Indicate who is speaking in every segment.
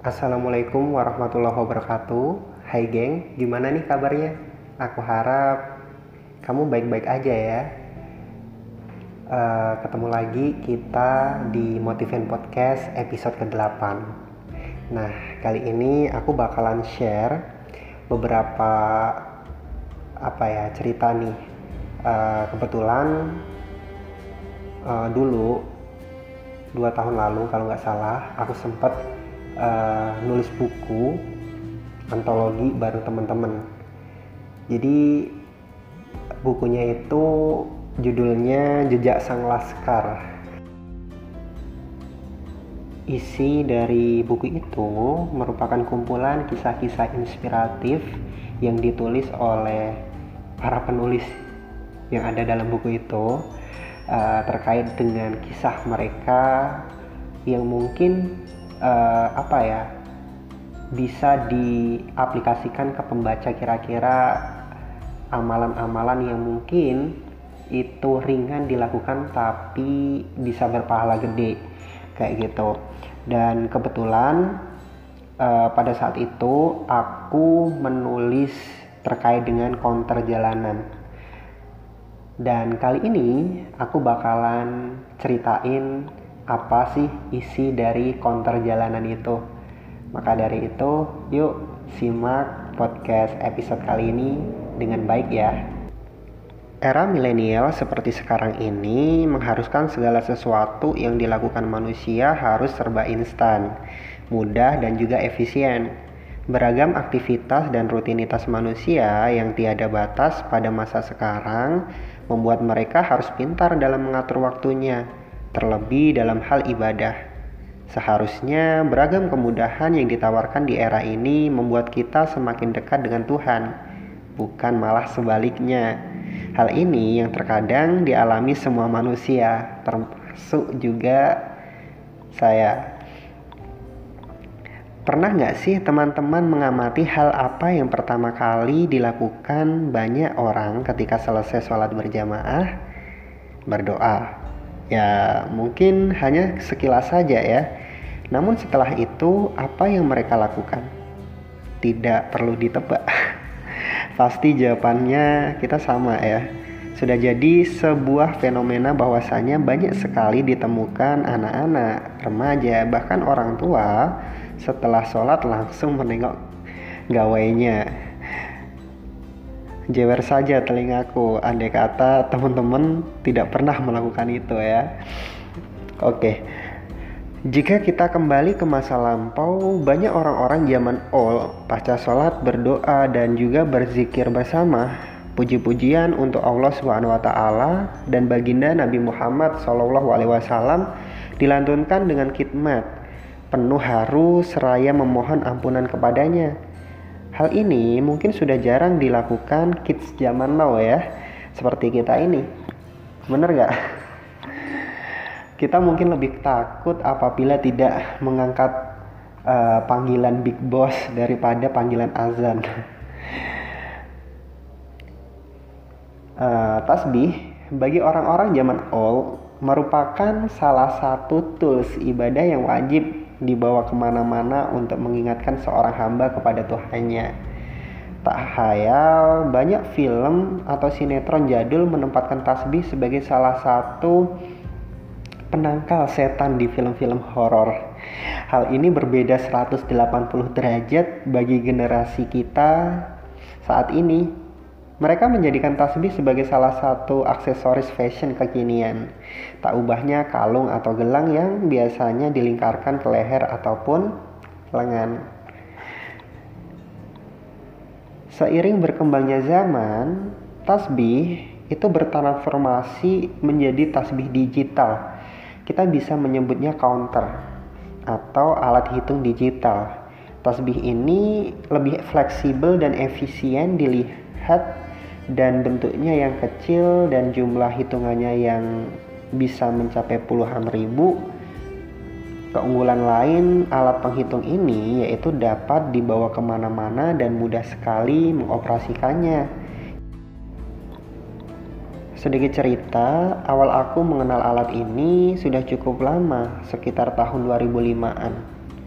Speaker 1: Assalamualaikum warahmatullahi wabarakatuh. Hai geng, gimana nih kabarnya? Aku harap kamu baik-baik aja ya. Uh, ketemu lagi kita di Motivate Podcast episode ke-8. Nah, kali ini aku bakalan share beberapa apa ya cerita nih. Uh, kebetulan uh, dulu dua tahun lalu kalau nggak salah aku sempat uh, nulis buku antologi bareng teman-teman. Jadi bukunya itu judulnya Jejak Sang Laskar. Isi dari buku itu merupakan kumpulan kisah-kisah inspiratif yang ditulis oleh para penulis yang ada dalam buku itu uh, terkait dengan kisah mereka yang mungkin uh, apa ya bisa diaplikasikan ke pembaca kira-kira amalan-amalan yang mungkin itu ringan dilakukan tapi bisa berpahala gede kayak gitu. Dan kebetulan uh, pada saat itu aku menulis terkait dengan counter jalanan dan kali ini aku bakalan ceritain apa sih isi dari counter jalanan itu. Maka dari itu, yuk simak podcast episode kali ini dengan baik ya. Era milenial seperti sekarang ini mengharuskan segala sesuatu yang dilakukan manusia harus serba instan, mudah dan juga efisien. Beragam aktivitas dan rutinitas manusia yang tiada batas pada masa sekarang membuat mereka harus pintar dalam mengatur waktunya terlebih dalam hal ibadah. Seharusnya beragam kemudahan yang ditawarkan di era ini membuat kita semakin dekat dengan Tuhan, bukan malah sebaliknya. Hal ini yang terkadang dialami semua manusia, termasuk juga saya. Pernah nggak sih teman-teman mengamati hal apa yang pertama kali dilakukan banyak orang ketika selesai sholat berjamaah? Berdoa. Ya, mungkin hanya sekilas saja ya. Namun setelah itu, apa yang mereka lakukan? Tidak perlu ditebak. Pasti jawabannya kita sama ya. Sudah jadi sebuah fenomena bahwasanya banyak sekali ditemukan anak-anak, remaja, bahkan orang tua setelah sholat langsung menengok gawainya jewer saja telingaku. Andai kata teman-teman tidak pernah melakukan itu ya. Oke. Jika kita kembali ke masa lampau, banyak orang-orang zaman old pasca sholat berdoa dan juga berzikir bersama. Puji-pujian untuk Allah Subhanahu wa taala dan baginda Nabi Muhammad Shallallahu alaihi wasallam dilantunkan dengan khidmat. Penuh haru seraya memohon ampunan kepadanya. Hal ini mungkin sudah jarang dilakukan kids zaman now ya, seperti kita ini. Bener gak? Kita mungkin lebih takut apabila tidak mengangkat uh, panggilan big boss daripada panggilan azan. uh, tasbih bagi orang-orang zaman old merupakan salah satu tools ibadah yang wajib dibawa ke mana-mana untuk mengingatkan seorang hamba kepada Tuhannya. Tak hayal, banyak film atau sinetron jadul menempatkan tasbih sebagai salah satu penangkal setan di film-film horor. Hal ini berbeda 180 derajat bagi generasi kita saat ini mereka menjadikan tasbih sebagai salah satu aksesoris fashion kekinian. Tak ubahnya kalung atau gelang yang biasanya dilingkarkan ke leher ataupun lengan. Seiring berkembangnya zaman, tasbih itu bertransformasi menjadi tasbih digital. Kita bisa menyebutnya counter atau alat hitung digital. Tasbih ini lebih fleksibel dan efisien dilihat dan bentuknya yang kecil dan jumlah hitungannya yang bisa mencapai puluhan ribu. Keunggulan lain alat penghitung ini yaitu dapat dibawa ke mana-mana dan mudah sekali mengoperasikannya. Sedikit cerita, awal aku mengenal alat ini sudah cukup lama, sekitar tahun 2005-an.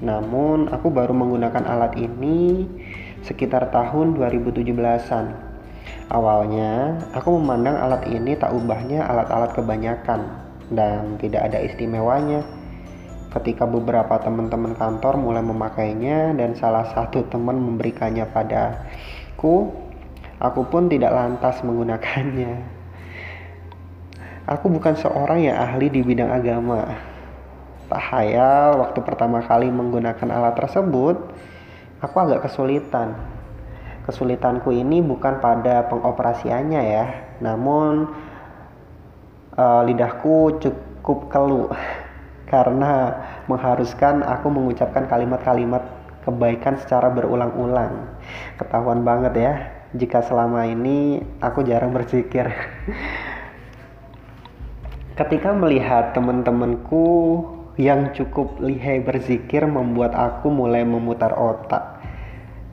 Speaker 1: Namun, aku baru menggunakan alat ini sekitar tahun 2017-an. Awalnya, aku memandang alat ini tak ubahnya alat-alat kebanyakan dan tidak ada istimewanya. Ketika beberapa teman-teman kantor mulai memakainya dan salah satu teman memberikannya padaku, aku pun tidak lantas menggunakannya. Aku bukan seorang yang ahli di bidang agama. Tak hayal waktu pertama kali menggunakan alat tersebut, aku agak kesulitan. Kesulitanku ini bukan pada pengoperasiannya ya, namun uh, lidahku cukup keluh karena mengharuskan aku mengucapkan kalimat-kalimat kebaikan secara berulang-ulang. Ketahuan banget ya, jika selama ini aku jarang berzikir. Ketika melihat teman-temanku yang cukup lihai berzikir membuat aku mulai memutar otak.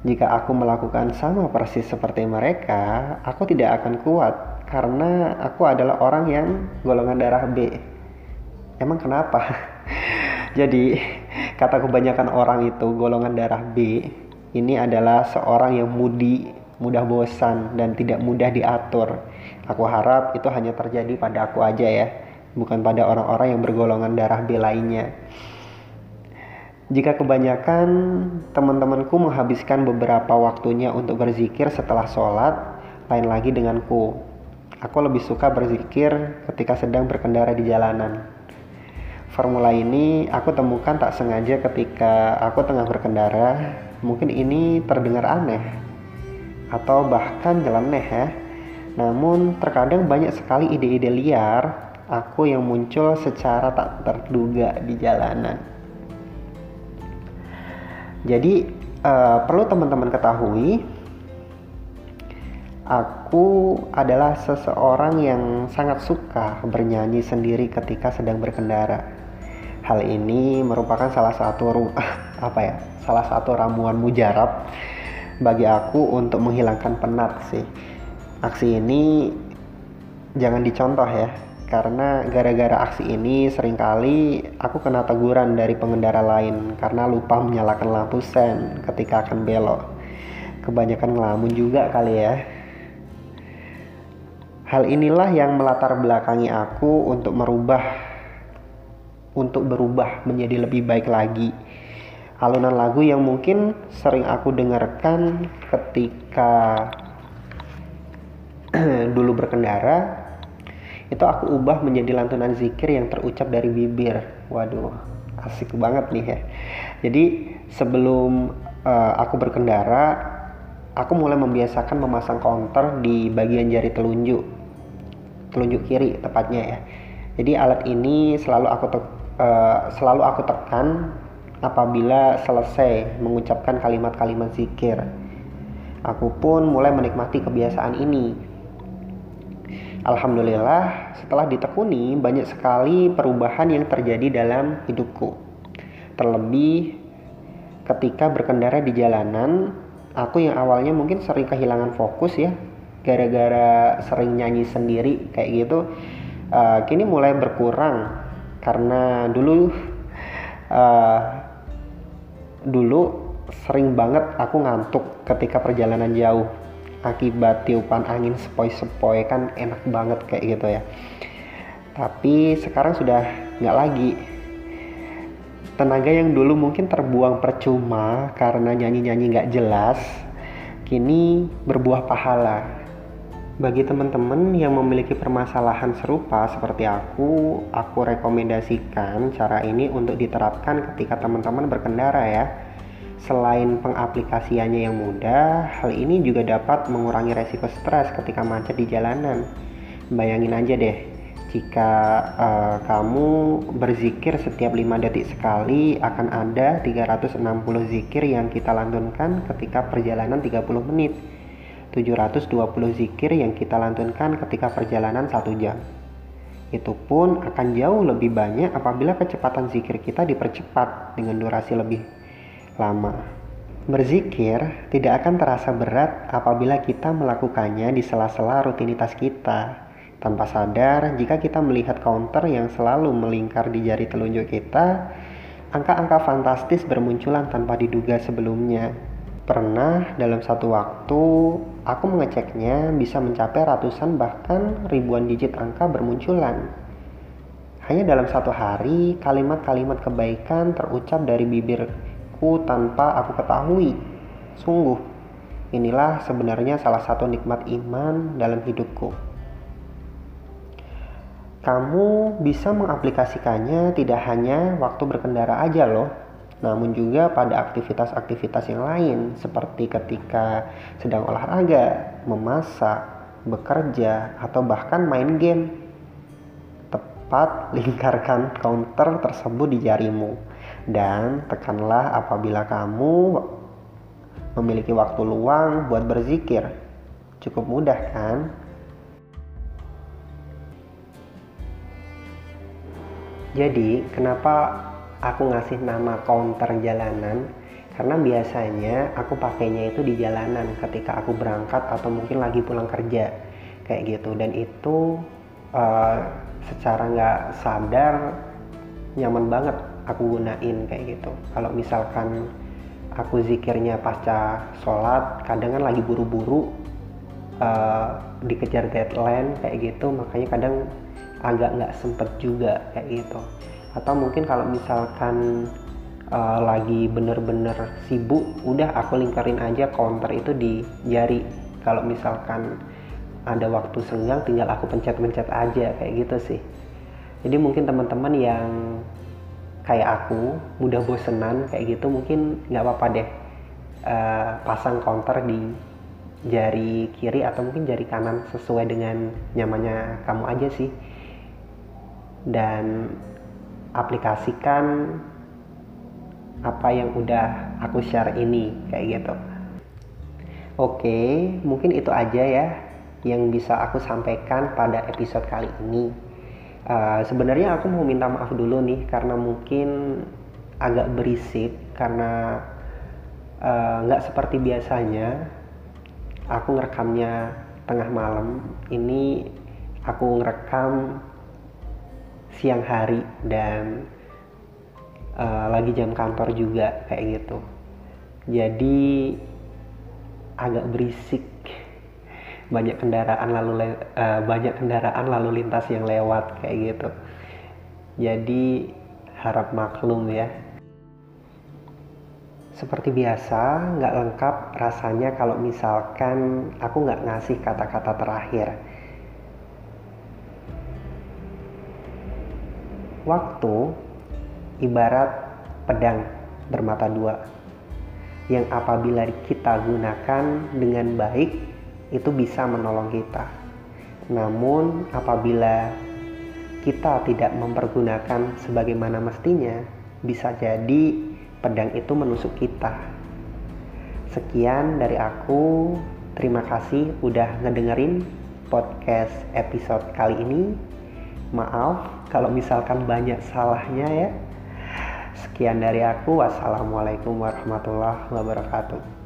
Speaker 1: Jika aku melakukan sama persis seperti mereka, aku tidak akan kuat karena aku adalah orang yang golongan darah B. Emang kenapa? Jadi, kata kebanyakan orang itu golongan darah B ini adalah seorang yang mudi, mudah bosan dan tidak mudah diatur. Aku harap itu hanya terjadi pada aku aja ya bukan pada orang-orang yang bergolongan darah B lainnya. Jika kebanyakan teman-temanku menghabiskan beberapa waktunya untuk berzikir setelah sholat, lain lagi denganku. Aku lebih suka berzikir ketika sedang berkendara di jalanan. Formula ini aku temukan tak sengaja ketika aku tengah berkendara. Mungkin ini terdengar aneh atau bahkan nyeleneh ya. Namun terkadang banyak sekali ide-ide liar aku yang muncul secara tak terduga di jalanan. Jadi uh, perlu teman-teman ketahui, aku adalah seseorang yang sangat suka bernyanyi sendiri ketika sedang berkendara. Hal ini merupakan salah satu apa ya, salah satu ramuan mujarab bagi aku untuk menghilangkan penat sih. Aksi ini jangan dicontoh ya, karena gara-gara aksi ini sering kali aku kena teguran dari pengendara lain karena lupa menyalakan lampu sen ketika akan belok. Kebanyakan ngelamun juga kali ya. Hal inilah yang melatar belakangi aku untuk merubah untuk berubah menjadi lebih baik lagi. Alunan lagu yang mungkin sering aku dengarkan ketika dulu berkendara itu aku ubah menjadi lantunan zikir yang terucap dari bibir. Waduh, asik banget nih ya. Jadi sebelum uh, aku berkendara, aku mulai membiasakan memasang counter di bagian jari telunjuk, telunjuk kiri tepatnya ya. Jadi alat ini selalu aku uh, selalu aku tekan apabila selesai mengucapkan kalimat-kalimat zikir. Aku pun mulai menikmati kebiasaan ini Alhamdulillah, setelah ditekuni, banyak sekali perubahan yang terjadi dalam hidupku. Terlebih ketika berkendara di jalanan, aku yang awalnya mungkin sering kehilangan fokus ya, gara-gara sering nyanyi sendiri kayak gitu, uh, kini mulai berkurang karena dulu uh, dulu sering banget aku ngantuk ketika perjalanan jauh akibat tiupan angin sepoi-sepoi kan enak banget kayak gitu ya. Tapi sekarang sudah nggak lagi. Tenaga yang dulu mungkin terbuang percuma karena nyanyi-nyanyi nggak jelas kini berbuah pahala. Bagi teman-teman yang memiliki permasalahan serupa seperti aku, aku rekomendasikan cara ini untuk diterapkan ketika teman-teman berkendara ya Selain pengaplikasiannya yang mudah, hal ini juga dapat mengurangi resiko stres ketika macet di jalanan. Bayangin aja deh, jika uh, kamu berzikir setiap 5 detik sekali akan ada 360 zikir yang kita lantunkan ketika perjalanan 30 menit. 720 zikir yang kita lantunkan ketika perjalanan 1 jam. Itu pun akan jauh lebih banyak apabila kecepatan zikir kita dipercepat dengan durasi lebih lama. Berzikir tidak akan terasa berat apabila kita melakukannya di sela-sela rutinitas kita. Tanpa sadar, jika kita melihat counter yang selalu melingkar di jari telunjuk kita, angka-angka fantastis bermunculan tanpa diduga sebelumnya. Pernah dalam satu waktu aku mengeceknya bisa mencapai ratusan bahkan ribuan digit angka bermunculan. Hanya dalam satu hari kalimat-kalimat kebaikan terucap dari bibirku tanpa aku ketahui. Sungguh, inilah sebenarnya salah satu nikmat iman dalam hidupku kamu bisa mengaplikasikannya tidak hanya waktu berkendara aja loh, namun juga pada aktivitas-aktivitas yang lain seperti ketika sedang olahraga, memasak, bekerja, atau bahkan main game. Tepat lingkarkan counter tersebut di jarimu dan tekanlah apabila kamu memiliki waktu luang buat berzikir. Cukup mudah kan? Jadi, kenapa aku ngasih nama counter jalanan? Karena biasanya aku pakainya itu di jalanan ketika aku berangkat atau mungkin lagi pulang kerja kayak gitu. Dan itu uh, secara nggak sadar nyaman banget aku gunain kayak gitu. Kalau misalkan aku zikirnya pasca sholat, kadang kan lagi buru-buru uh, dikejar deadline kayak gitu, makanya kadang agak nggak sempet juga kayak gitu. Atau mungkin kalau misalkan uh, lagi bener-bener sibuk udah aku lingkarin aja counter itu di jari. Kalau misalkan ada waktu senggang tinggal aku pencet-pencet aja kayak gitu sih. Jadi mungkin teman-teman yang kayak aku mudah bosenan kayak gitu mungkin nggak apa-apa deh uh, pasang counter di jari kiri atau mungkin jari kanan sesuai dengan nyamannya kamu aja sih dan aplikasikan apa yang udah aku share ini kayak gitu. Oke, mungkin itu aja ya yang bisa aku sampaikan pada episode kali ini. Uh, Sebenarnya aku mau minta maaf dulu nih karena mungkin agak berisik karena eh, nggak uh, seperti biasanya aku ngerekamnya tengah malam. Ini aku ngerekam siang hari dan uh, lagi jam kantor juga kayak gitu jadi agak berisik banyak kendaraan lalu uh, banyak kendaraan lalu lintas yang lewat kayak gitu. Jadi harap maklum ya. Seperti biasa nggak lengkap rasanya kalau misalkan aku nggak ngasih kata-kata terakhir. Waktu ibarat pedang bermata dua yang apabila kita gunakan dengan baik itu bisa menolong kita. Namun apabila kita tidak mempergunakan sebagaimana mestinya, bisa jadi pedang itu menusuk kita. Sekian dari aku. Terima kasih udah ngedengerin podcast episode kali ini. Maaf kalau misalkan banyak salahnya ya. Sekian dari aku. Wassalamualaikum warahmatullahi wabarakatuh.